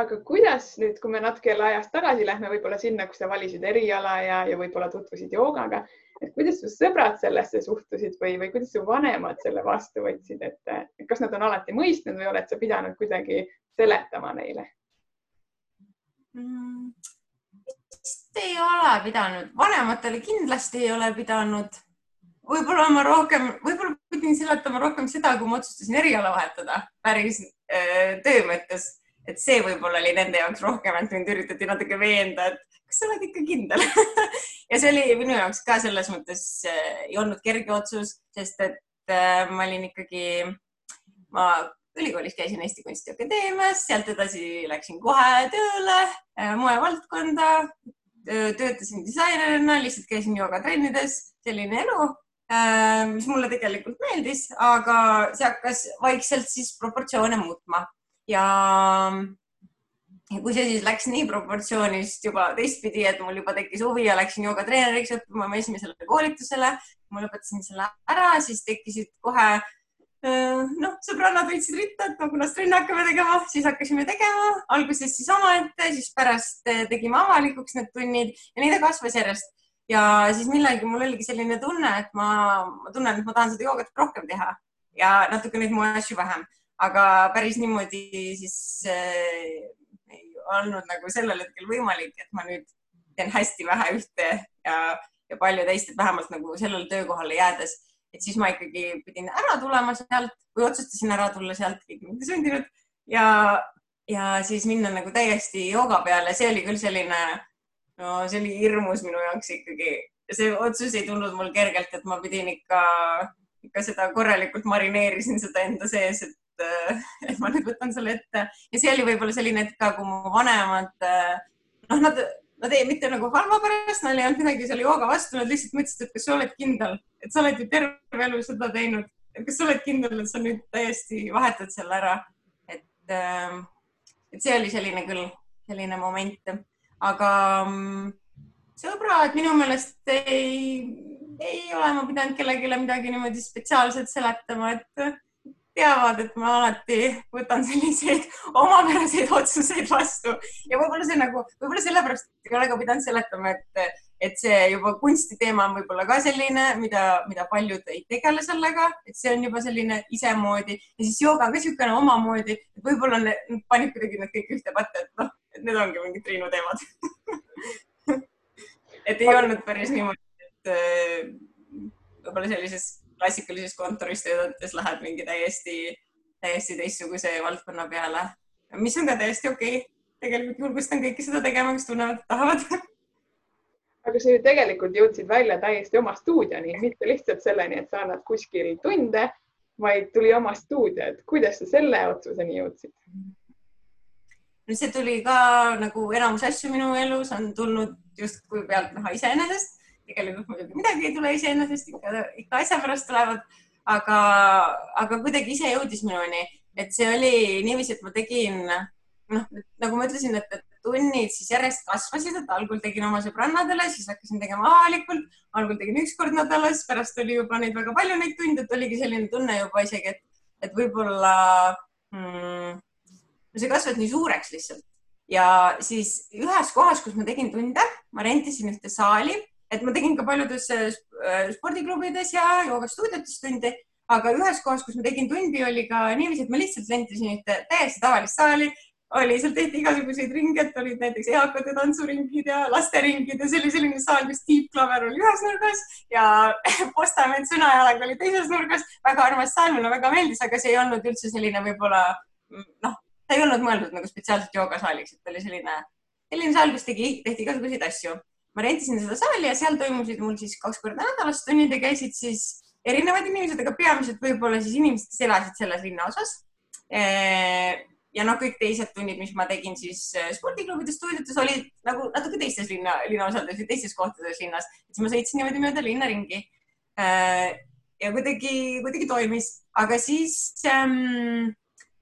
Aga kuidas nüüd, kui me natuke jälle ajas tagasi lähme, võib-olla sinna, kus sa valisid eriala ja, ja võib-olla tutvusid joogaga, et kuidas su sõbrad sellesse suhtusid või, või kuidas su vanemad selle vastu võtsid, et kas nad on alati mõistnud või oled sa pidanud kuidagi seletama neile? Mm,? vist ei ole pidanud, vanematele kindlasti ei ole pidanud. Võib-olla ma rohkem, võib-olla pidin seletama rohkem seda, kui ma otsustasin eriala vahetada päris äh, töö mõttes, et see võib-olla oli nende jaoks rohkem, et mind üritati natuke veenda, et kas sa oled ikka kindel? Ja see oli minu jaoks ka selles mõttes äh, ei olnud kerge otsus, sest et äh, ma olin ikkagi, ma ülikoolis käisin Eesti Kunstiakadeemias, sealt edasi läksin kohe tööle äh, moevaldkonda, töötasin disainerina, lihtsalt käisin joogatrennides, selline elu Äh, mis mulle tegelikult meeldis, aga see hakkas vaikselt siis proportsioone muutma ja ja kui see siis läks nii proportsioonist juba teistpidi, et mul juba tekkis huvi ja läksin joogatreeneriks õppima mu esimesele koolitusele, ma lõpetasin selle ära, siis tekkisid kohe noh, sõbrannad võtsid ritta, et no kuna trenni hakkame tegema, siis hakkasime tegema, alguses siis omaette, siis pärast tegime avalikuks need tunnid ja nii ta kasvas järjest. Ja siis millalgi mul oligi selline tunne, et ma, ma tunnen, et ma tahan seda joogat rohkem teha ja natuke neid mu asju vähem, aga päris niimoodi siis äh, ei olnud nagu sellel hetkel võimalik, et ma nüüd teen hästi vähe ühte ja, ja palju teist, et vähemalt nagu sellele töökohale jäädes, et siis ma ikkagi pidin ära tulema sealt või otsustasin ära tulla sealt, keegi mind ei sundinud ja, ja siis minna nagu täiesti jooga peale, see oli küll selline no see oli hirmus minu jaoks ikkagi. see otsus ei tulnud mul kergelt, et ma pidin ikka, ikka seda korralikult marineerisin seda enda sees, et, et ma nüüd võtan selle ette. Ja see oli võib-olla selline hetk ka, kui mu vanemad, noh, nad, nad ei, mitte nagu halva pärast, neil ei olnud midagi selle jooga vastu, nad lihtsalt mõtlesid, et kas sa oled kindel, et sa oled ju terve elu seda teinud, et kas sa oled kindel, et sa nüüd täiesti vahetad selle ära, et, et see oli selline küll, selline moment. Aga mm, sõbrad minu meelest ei, ei ole ma pidanud kellelegi midagi niimoodi spetsiaalselt seletama, et teavad, et ma alati võtan selliseid omapäraseid otsuseid vastu. Ja võib-olla see nagu, võib-olla sellepärast ei ole ka pidanud seletama, et, et see juba kunstiteema on võib-olla ka selline, mida, mida paljud ei tegele sellega, et see on juba selline isemoodi. Ja siis jooga on ka niisugune omamoodi, et võib-olla panid kuidagi need kõik ühte patta, et noh, et need ongi mingid Triinu teemad. Et ei olnud päris niimoodi, et äh, võib-olla sellises klassikalises kontoris töötades lähed mingi täiesti, täiesti teistsuguse valdkonna peale, mis on ka täiesti okei okay.. tegelikult julgustan kõiki seda tegema, kes tunnevad, et tahavad aga sa ju tegelikult jõudsid välja täiesti oma stuudioni, mitte lihtsalt selleni, et sa annad kuskil tunde, vaid tuli oma stuudio, et kuidas sa selle otsuseni jõudsid? no see tuli ka nagu enamus asju minu elus on tulnud justkui pealtnäha iseenesest. Tegelikult muidugi midagi ei tule iseenesest, ikka, ikka asja pärast tulevad, aga, aga kuidagi ise jõudis minuni, et see oli niiviisi, et ma tegin, noh, nagu ma ütlesin, et, tunnid siis järjest kasvasid, et algul tegin oma sõbrannadele, siis hakkasin tegema avalikult, algul tegin üks kord nädalas, pärast oli juba neid väga palju neid tunde, et oligi selline tunne juba isegi, et, et võib-olla no see kasvas nii suureks lihtsalt. Ja siis ühes kohas, kus ma tegin tunde, ma rentisin ühte saali, et ma tegin ka paljudes äh, spordiklubides ja joogastuudiotes tundi, aga ühes kohas, kus ma tegin tundi, oli ka niiviisi, et ma lihtsalt rentisin ühte täiesti tavalist saali, oli, seal tehti igasuguseid ringe, et olid näiteks eakate tantsuringid ja lasteringid ja see oli selline saal, kus Deep Clover oli ühes nurgas ja Postament Sõnajalag oli teises nurgas. väga armas saal, mulle väga meeldis, aga see ei olnud üldse selline võib-olla noh, ta ei olnud mõeldud nagu spetsiaalselt joogasaaliks, et oli selline, selline saal, kus tegi, tehti igasuguseid asju. Ma rentisin seda saali ja seal toimusid mul siis kaks korda nädalas tunnid ja käisid siis erinevad inimesed, aga peamiselt võib-olla siis inimesed, kes elasid selles linnaosas. Ja noh, kõik teised tunnid, mis ma tegin siis äh, spordiklubides, stuudiotes olid nagu natuke teistes linna, linnaosades või teistes kohtades linnas, siis ma sõitsin niimoodi mööda linna ringi. Ja kuidagi, kuidagi toimis, aga siis ähm,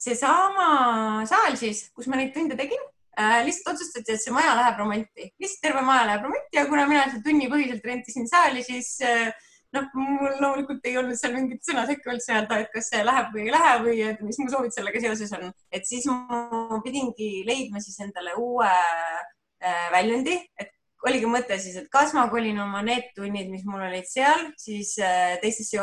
seesama saal siis, kus ma neid tunde tegin lihtsalt otsustati, et see maja läheb remonti, lihtsalt terve maja läheb remonti ja kuna mina seal tunnipõhiselt rentisin saali, siis äh, noh, mul loomulikult ei olnud seal mingit sõna sekka üldse öelda, et kas see läheb või ei lähe või et mis mu soovid sellega seoses on, et siis ma pidingi leidma siis endale uue äh, väljundi, et oligi mõte siis, et kas ma kolin oma need tunnid, mis mul olid seal, siis äh, teistesse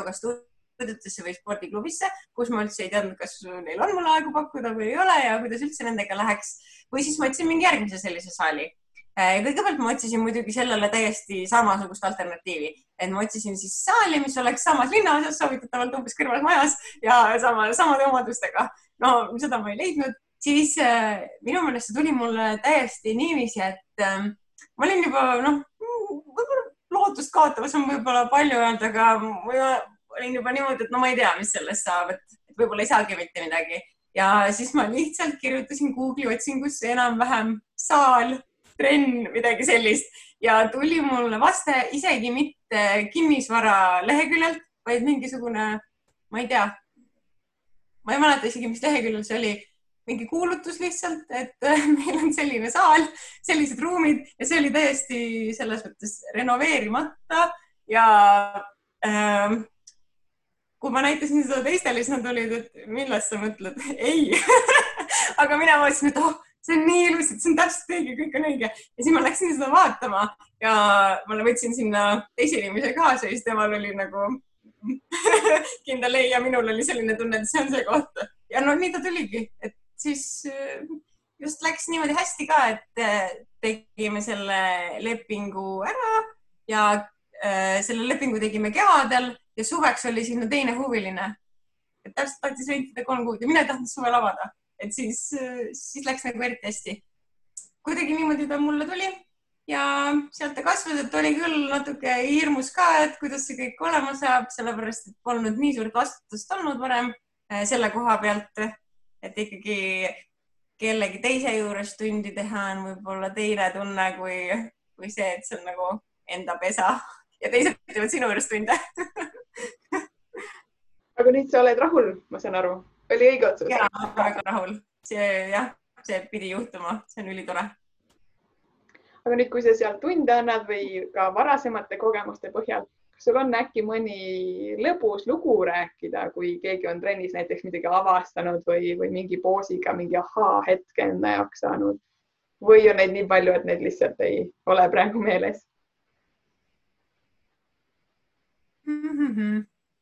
joogastuudiotesse või spordiklubisse, kus ma üldse ei teadnud, kas neil on mulle aegu pakkuda või ei ole ja kuidas üldse nendega läheks. Või siis ma otsin mingi järgmise sellise saali. Äh, kõigepealt ma otsisin muidugi sellele täiesti samasugust alternatiivi, et ma otsisin siis saali, mis oleks samas linnaosas, soovitatavalt umbes kõrval majas ja sama, samade omadustega. no seda ma ei leidnud, siis äh, minu meelest see tuli mulle täiesti niiviisi, et äh, ma olin juba noh, võib-olla lootust kaotamas on võib-olla palju öelda, aga olin juba niimoodi, et no ma ei tea, mis sellest saab, et võib-olla ei saagi mitte midagi. Ja siis ma lihtsalt kirjutasin Google'i otsingusse enam-vähem saal trenn, midagi sellist. Ja tuli mulle vaste isegi mitte kinnisvara leheküljelt, vaid mingisugune, ma ei tea, ma ei mäleta isegi, mis leheküljel see oli, mingi kuulutus lihtsalt, et meil on selline saal, sellised ruumid ja see oli täiesti selles mõttes renoveerimata ja äh, kui ma näitasin seda teistele, siis nad olid, et millest sa mõtled? ei aga mina mõtlesin, et oh see on nii ilus, et see on täpselt õige, kõik on õige. ja siis ma läksin seda vaatama ja ma võtsin sinna teise inimese kaasa ja siis temal oli nagu kindel ei ja minul oli selline tunne, et see on see koht. ja no nii ta tuligi, et siis äh, just läks niimoodi hästi ka, et äh, tegime selle lepingu ära ja äh, selle lepingu tegime kevadel ja suveks oli sinna teine huviline. et täpselt tahtis rentida kolm kuud ja mina ei tahtnud suvel avada et siis, siis läks nagu eriti hästi. kuidagi niimoodi ta mulle tuli ja sealt ta kasvas, et oli küll natuke hirmus ka, et kuidas see kõik olema saab, sellepärast et polnud nii suurt vastutust olnud varem eh, selle koha pealt, et ikkagi kellegi teise juures tundi teha on võib-olla teine tunne kui, kui see, et see on nagu enda pesa ja teised teevad sinu juures tunde aga nüüd sa oled rahul, ma saan aru. Oli õige otsus? ja, väga rahul, see jah, see pidi juhtuma, see on ülitore. aga nüüd, kui sa seal tunde annad või ka varasemate kogemuste põhjal, kas sul on äkki mõni lõbus lugu rääkida, kui keegi on trennis näiteks midagi avastanud või, või mingi poosiga mingi ahaa-hetke enda jaoks saanud? Või on neid nii palju, et need lihtsalt ei ole praegu meeles mm? -hmm.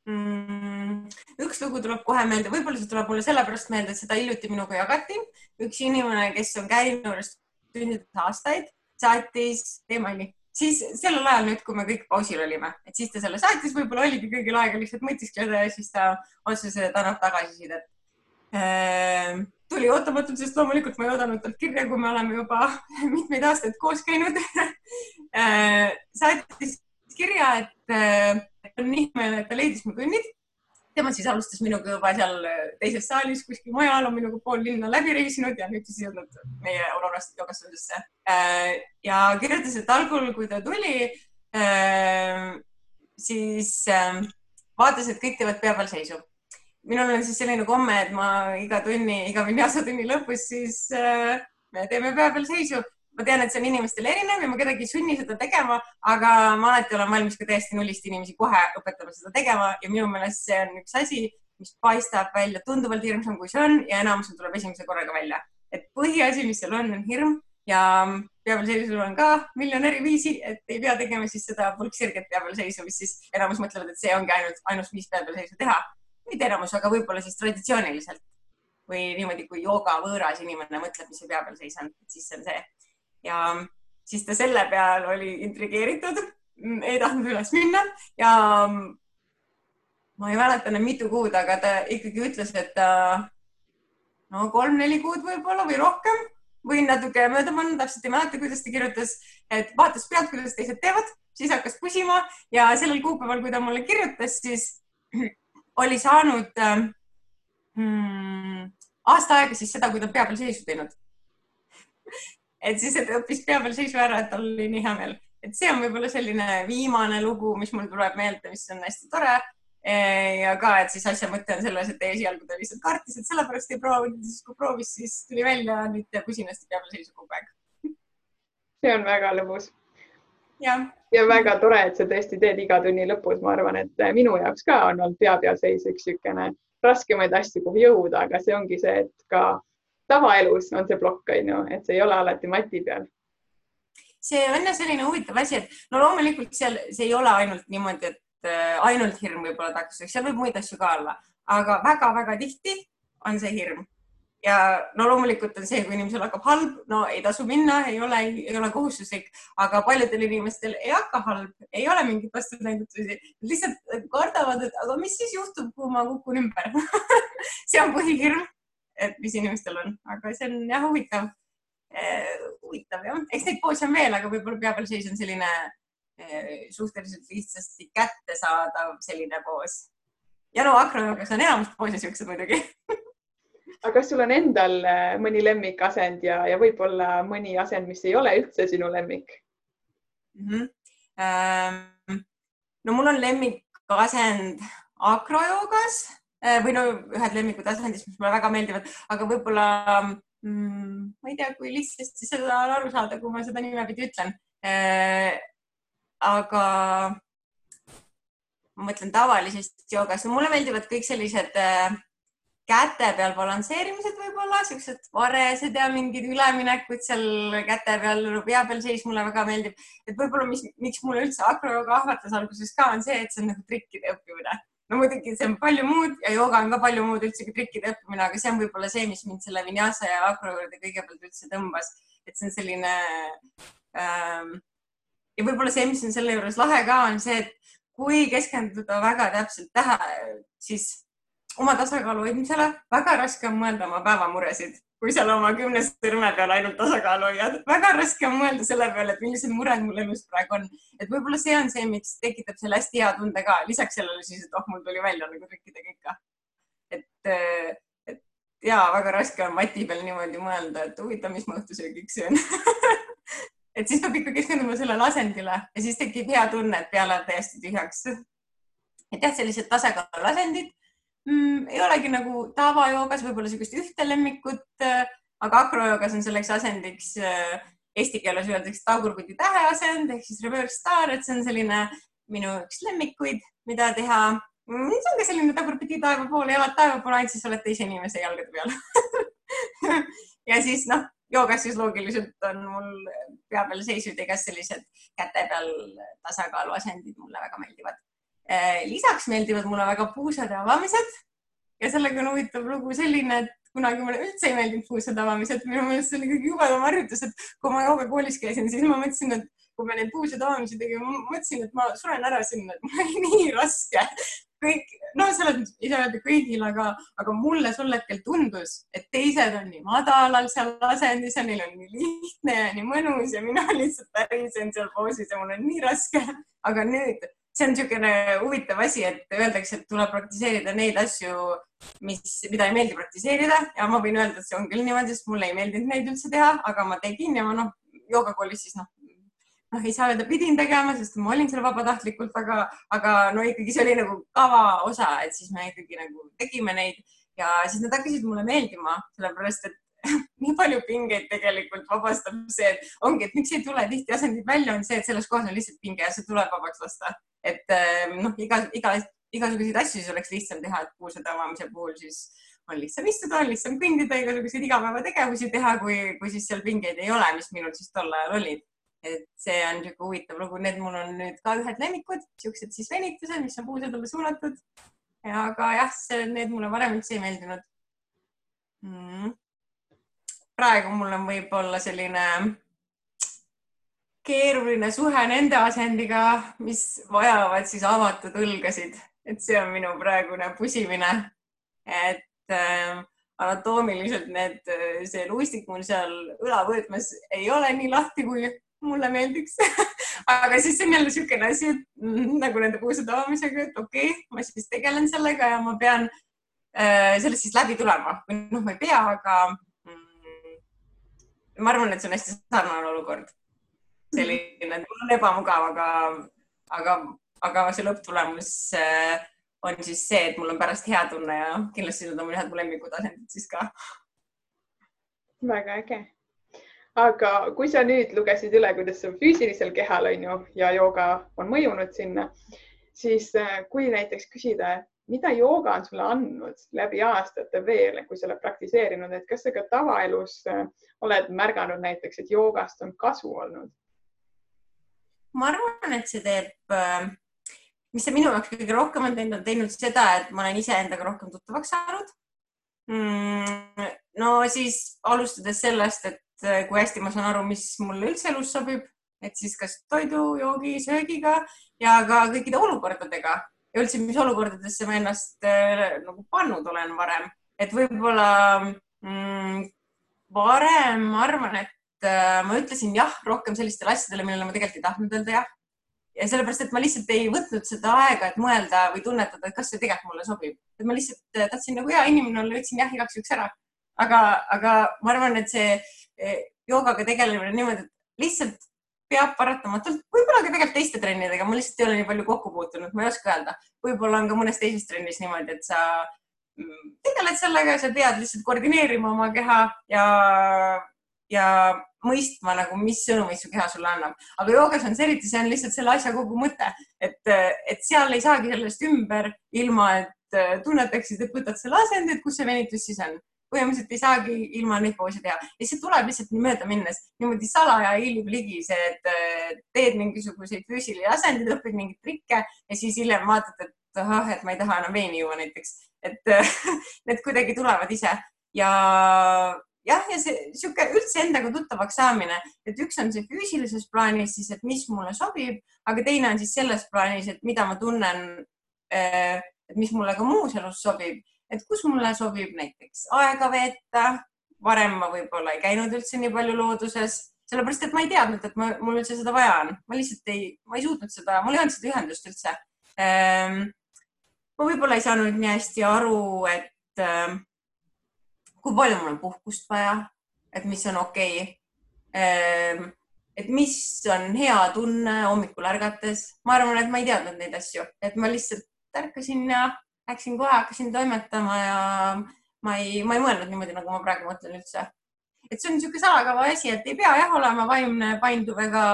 Mm, üks lugu tuleb kohe meelde, võib-olla see tuleb mulle sellepärast meelde, et seda hiljuti minuga jagati. üks inimene, kes on käinud tundides aastaid, saatis, teemani, siis sellel ajal nüüd, kui me kõik pausil olime, et siis ta selle saatis, võib-olla oligi kõigil aega lihtsalt mõtiskleda ja siis ta otsustas, et annab tagasisidet ehm, tuli ootamatult, sest loomulikult ma ei oodanud talt kirja, kui me oleme juba mitmeid aastaid koos käinud ehm, saatis kirja, et on nii hea meel, et ta leidis mu tunnid. tema siis alustas minuga juba seal teises saalis kuskil mujal, on minuga pool linna läbi reisinud ja nüüd siis jõudnud meie Aurorast jogastusesse. Äh, ja kirjutas, et algul, kui ta tuli, siis vaatas, et kõik teevad pea peal seisu minul on siis selline komme, et ma iga tunni, iga vinyasa tunni lõpus siis äh, me teeme pea peal seisu ma tean, et see on inimestel erinev ja ma kedagi ei sunni seda tegema, aga ma alati olen valmis ka täiesti nullist inimesi kohe õpetama seda tegema ja minu meelest see on üks asi, mis paistab välja tunduvalt hirmsam, kui see on ja enamusel tuleb esimese korraga välja. et põhiasi, mis seal on, on hirm ja peapealseisul on ka miljon eri viisi, et ei pea tegema siis seda pulksirget peapealseisu, mis siis enamus mõtlevad, et see ongi ainult, ainus viis peapealseisu teha. mitte enamus, aga võib-olla siis traditsiooniliselt või niimoodi, kui jooga võõras inimene mõtleb, mis see pea peal seisab, siis see on see. Ja siis ta selle peal oli intrigeeritud, ei tahtnud üles minna ja ma ei mäleta enam mitu kuud, aga ta ikkagi ütles, et no kolm-neli kuud võib-olla või rohkem, võin natuke mööda panna, täpselt ei mäleta, kuidas ta kirjutas, et vaatas pealt, kuidas teised teevad, siis hakkas pusima ja sellel kuupäeval, kui ta mulle kirjutas, siis oli saanud hmm, aasta aega siis seda, kui ta pea peal seisu teinud et siis ta õppis pea peal seisu ära, et tal oli nii hea meel, et see on võib-olla selline viimane lugu, mis mul tuleb meelde, mis on hästi tore ja ka, et siis asja mõte on selles, et esialgu ta lihtsalt kartis, et sellepärast ei proovinud, siis kui proovis, siis tuli välja, nüüd teeb usinasti pea peal seisu kogu aeg. see on väga lõbus. ja, ja väga tore, et sa tõesti teed iga tunni lõpus, ma arvan, et minu jaoks ka on olnud pea peal seis üks niisugune raskemaid asju, kuhu jõuda, aga see ongi see, et ka tavaelus on see plokk, on ju, et see ei ole alati mati peal. See on jah selline huvitav asi, et no loomulikult seal, see ei ole ainult niimoodi, et Äh, ainult hirm võib-olla takistuseks, seal võib muid asju ka olla, aga väga-väga tihti on see hirm. ja no loomulikult on see, kui inimesel hakkab halb, no ei tasu minna, ei ole, ei ole kohustuslik, aga paljudel inimestel ei hakka halb, ei ole mingeid vastunäidutusi, lihtsalt kardavad, et aga mis siis juhtub, kui ma kukun ümber? See on põhihirm, et mis inimestel on, aga see on jah huvitav eh,. huvitav jah, eks neid poose on veel, aga võib-olla pea peal seis on selline Eh, suhteliselt lihtsasti kättesaadav selline poos. ja no akrojoogas on enamus poose siuksed muidugi aga kas sul on endal eh, mõni lemmikasend ja, ja võib-olla mõni asend, mis ei ole üldse sinu lemmik mm? -hmm. Ähm, no mul on lemmikasend akrojoogas või no ühed lemmikud asendid, mis mulle väga meeldivad, aga võib-olla mm, ma ei tea, kui lihtsasti seda on aru saada, kui ma seda nimepidi ütlen aga ma mõtlen tavalisest joogast, mulle meeldivad kõik sellised äh, käte peal balansseerimised võib-olla, siuksed varesed ja mingid üleminekud seal käte peal, pea peal seis mulle väga meeldib. et võib-olla, mis, miks mulle üldse akrojooga ahvatles alguses ka, on see, et see on nagu trikkide õppimine. No muidugi see on palju muud ja jooga on ka palju muud üldsegi trikkide õppimine, aga see on võib-olla see, mis mind selle vinyasa ja akro juurde kõigepealt üldse tõmbas, et see on selline ähm, ja võib-olla see, mis on selle juures lahe ka, on see, et kui keskenduda väga täpselt tähe, siis oma tasakaalu hoidmisele, väga raske on mõelda oma päevamuresid, kui seal oma kümne sõrme peal ainult tasakaalu hoiad. väga raske on mõelda selle peale, et millised mured mul elus praegu on. et võib-olla see on see, miks tekitab selle hästi hea tunde ka. lisaks sellele siis, et oh, mul tuli välja nagu trikkidega ikka. et, et ja väga raske on mati peal niimoodi mõelda, et huvitav, mis ma õhtusöögiks söön et siis peab ikka keskenduma sellele asendile ja siis tekib hea tunne, et pea läheb täiesti tühjaks. et jah, sellised tasakaaluasendid mm, ei olegi nagu tavajoogas võib-olla niisugust ühte lemmikut, äh, aga akrojoogas on selleks asendiks äh, eesti keeles öeldakse tagurpidi täheasend ehk siis reverse star, et see on selline minu üks lemmikuid, mida teha mm,. see on ka selline tagurpidi taeva poole, jalad taeva poole, ainult siis oled teise inimese jalgade peal ja siis noh joogas siis loogiliselt on mul pea peal seisud ja kas sellised käte peal tasakaaluasendid mulle väga meeldivad. Eh, lisaks meeldivad mulle väga puusade avamised. Ja sellega on huvitav lugu selline, et kunagi mulle üldse ei meeldinud puusade avamised, minu meelest see oli kõige jubedam harjutus, et kui ma joogakoolis käisin, siis ma mõtlesin, et kui me neid puusade avamisi tegime, ma mõtlesin, et ma suren ära sinna, et mul oli nii raske. Kõik, no selles mõttes ei saa öelda kõigil, aga, aga mulle sel hetkel tundus, et teised on nii madalal seal asendis ja neil on nii lihtne ja nii mõnus ja mina lihtsalt pärisen seal poosis ja mul on nii raske. aga nüüd see on niisugune huvitav asi, et öeldakse, et tuleb praktiseerida neid asju, mis, mida ei meeldi praktiseerida. Ja ma võin öelda, et see on küll niimoodi, sest mulle ei meeldinud neid üldse teha, aga ma tegin ja ma noh, joogakoolis siis noh, noh, ei saa öelda, pidin tegema, sest ma olin seal vabatahtlikult, aga, aga no ikkagi see oli nagu kava osa, et siis me ikkagi nagu tegime neid. Ja siis nad hakkasid mulle meeldima, sellepärast et nii palju pingeid tegelikult vabastab see, et ongi, et miks ei tule tihti asendid välja, on see, et selles kohas on lihtsalt pinge ja see tuleb vabaks lasta. et ehm, noh, iga, iga, igasuguseid asju siis oleks lihtsam teha, et puusade avamise puhul siis on lihtsam istuda, on lihtsam kõndida, igasuguseid igapäevategevusi teha, kui, kui siis seal pingeid ei ole, mis minul siis tol ajal olid et see on niisugune huvitav lugu, need mul on nüüd ka ühed lemmikud, siuksed siis venitused, mis on puusadele suunatud. aga jah, need mulle varem üldse ei meeldinud. mm.? Praegu mul on võib-olla selline keeruline suhe nende asendiga, mis vajavad siis avatud õlgasid, et see on minu praegune pusimine. et äh, anatoomiliselt need, see luistik mul seal õlavõõtmes ei ole nii lahti, kui mulle meeldiks. Aga siis see on jälle niisugune asi, et mm, nagu nende puusade avamisega, et okei okay,, ma siis tegelen sellega ja ma pean äh, sellest siis läbi tulema. Või noh, ma ei pea, aga ma arvan, et see on hästi sarnane olukord. selline, et mul on ebamugav, aga, aga, aga see lõpptulemus äh, on siis see, et mul on pärast hea tunne ja kindlasti need on mul head mu lemmikud asendid siis ka. väga äge aga kui sa nüüd lugesid üle, kuidas sul füüsilisel kehal on ju ja jooga on mõjunud sinna, siis äh, kui näiteks küsida, mida jooga on sulle andnud läbi aastate veel, kui sa oled praktiseerinud, et kas sa ka tavaelus äh, oled märganud näiteks, et joogast on kasu olnud? ma arvan, et see teeb, äh, mis see minu jaoks kõige rohkem on teinud, on teinud seda, et ma olen iseendaga rohkem tuttavaks saanud mm,. no siis alustades sellest, et Äh, kui hästi ma saan aru, mis mulle üldse elus sobib, et siis kas toidu, joogi, söögiga ja ka kõikide olukordadega ja üldse, mis olukordadesse ma ennast äh, nagu pannud olen varem, et võib-olla mm, varem ma arvan, et äh, ma ütlesin jah rohkem sellistele asjadele, millele ma tegelikult ei tahtnud öelda jah. ja sellepärast, et ma lihtsalt ei võtnud seda aega, et mõelda või tunnetada, et kas see tegelikult mulle sobib, et ma lihtsalt äh, tahtsin nagu hea inimene olla, ütlesin jah igaks juhuks ära. aga, aga ma arvan, et see joogaga tegelemine niimoodi, et lihtsalt peab paratamatult, võib-olla ka tegelikult teiste trennidega, ma lihtsalt ei ole nii palju kokku puutunud, ma ei oska öelda. võib-olla on ka mõnes teises trennis niimoodi, et sa mm, tegeled sellega ja sa pead lihtsalt koordineerima oma keha ja, ja mõistma nagu, mis sõnumeid su keha sulle annab. aga joogas on see eriti, see on lihtsalt selle asja kogu mõte, et, et seal ei saagi sellest ümber, ilma et tunnetaksid, et võtad selle asendi, et kus see venitus siis on põhimõtteliselt ei saagi ilma poose teha. Ja see tuleb lihtsalt nii mööda minnes, niimoodi salaja hiilib ligi see, et äh, teed mingisuguseid füüsilisi asendeid, õpid mingeid trikke ja siis hiljem vaatad, et ahah, et ma ei taha enam veini juua näiteks, et äh, need kuidagi tulevad ise. Ja jah, ja see sihuke üldse endaga tuttavaks saamine, et üks on see füüsilises plaanis siis, et mis mulle sobib, aga teine on siis selles plaanis, et mida ma tunnen, äh, et mis mulle ka muus elus sobib et kus mulle sobib näiteks aega veeta. varem ma võib-olla ei käinud üldse nii palju looduses, sellepärast et ma ei teadnud, et ma, mul üldse seda vaja on. ma lihtsalt ei, ma ei suutnud seda, mul ei olnud seda ühendust üldse ehm,. ma võib-olla ei saanud nii hästi aru, et ehm, kui palju mul on puhkust vaja, et mis on okei okay. ehm, et mis on hea tunne hommikul ärgates. ma arvan, et ma ei teadnud neid asju, et ma lihtsalt ärkasin ja läksin kohe, hakkasin toimetama ja ma ei, ma ei mõelnud niimoodi, nagu ma praegu mõtlen üldse. et see on niisugune salakava asi, et ei pea jah olema vaimne, painduv ega,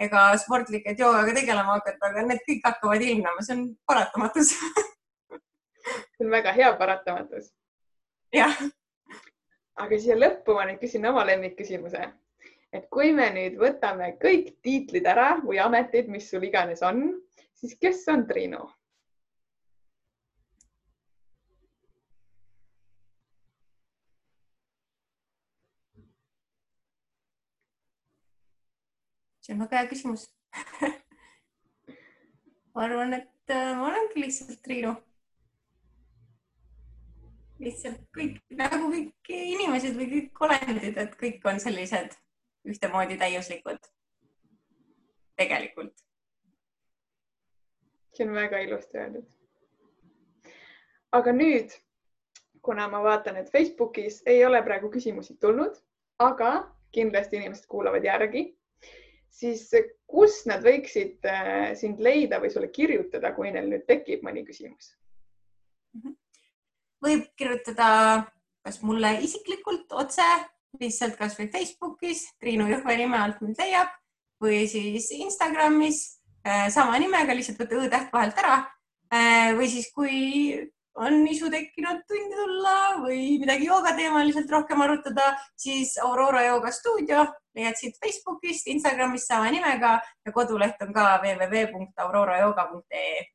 ega sportlik, et joogaga tegelema hakata, aga need kõik hakkavad ilmnema, see on paratamatus see on väga hea paratamatus. jah. aga siia lõppu ma nüüd küsin oma lemmikküsimuse. et kui me nüüd võtame kõik tiitlid ära või ametid, mis sul iganes on, siis kes on Triinu? See on väga hea küsimus ma arvan, et äh, ma olengi lihtsalt Triinu. lihtsalt kõik nagu kõik inimesed või kõik olendid, et kõik on sellised ühtemoodi täiuslikud. tegelikult. see on väga ilusti öeldud. aga nüüd, kuna ma vaatan, et Facebookis ei ole praegu küsimusi tulnud, aga kindlasti inimesed kuulavad järgi siis kus nad võiksid äh, sind leida või sulle kirjutada, kui neil nüüd tekib mõni küsimus? Mhm. võib kirjutada kas mulle isiklikult otse, lihtsalt kasvõi Facebookis, Triinu Jõhve nime alt mind leiab või siis Instagramis äh, sama nimega, lihtsalt võtta õ-täht vahelt ära. Äh, või siis, kui on isu tekkinud tundi tulla või midagi joogateemaliselt rohkem arutada, siis Aurora jooga stuudio leiad siit Facebookist, Instagramist sama nimega ja koduleht on ka www.aurorajooga.ee.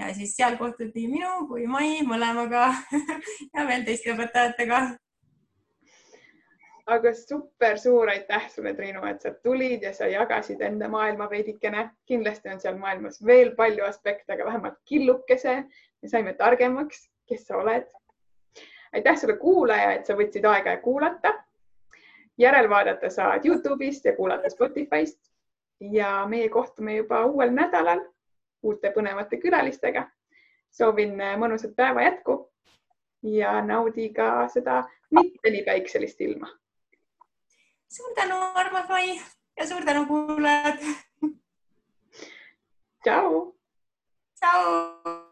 ja siis seal kohtuti minu kui Mai mõlemaga ja veel teiste õpetajatega. Aga super suur aitäh sulle, Triinu, et sa tulid ja sa jagasid enda maailma veidikene. kindlasti on seal maailmas veel palju aspekte, aga vähemalt killukese me saime targemaks, kes sa oled. aitäh sulle, kuulaja, et sa võtsid aega kuulata. järelvaadata saad Youtube'ist ja kuulata Spotify'st ja meie kohtume juba uuel nädalal uute põnevate külalistega. soovin mõnusat päeva jätku ja naudi ka seda mitte nii päikselist ilma. suur armas Mai ja suur tänu kuulajad. tšau. tšau.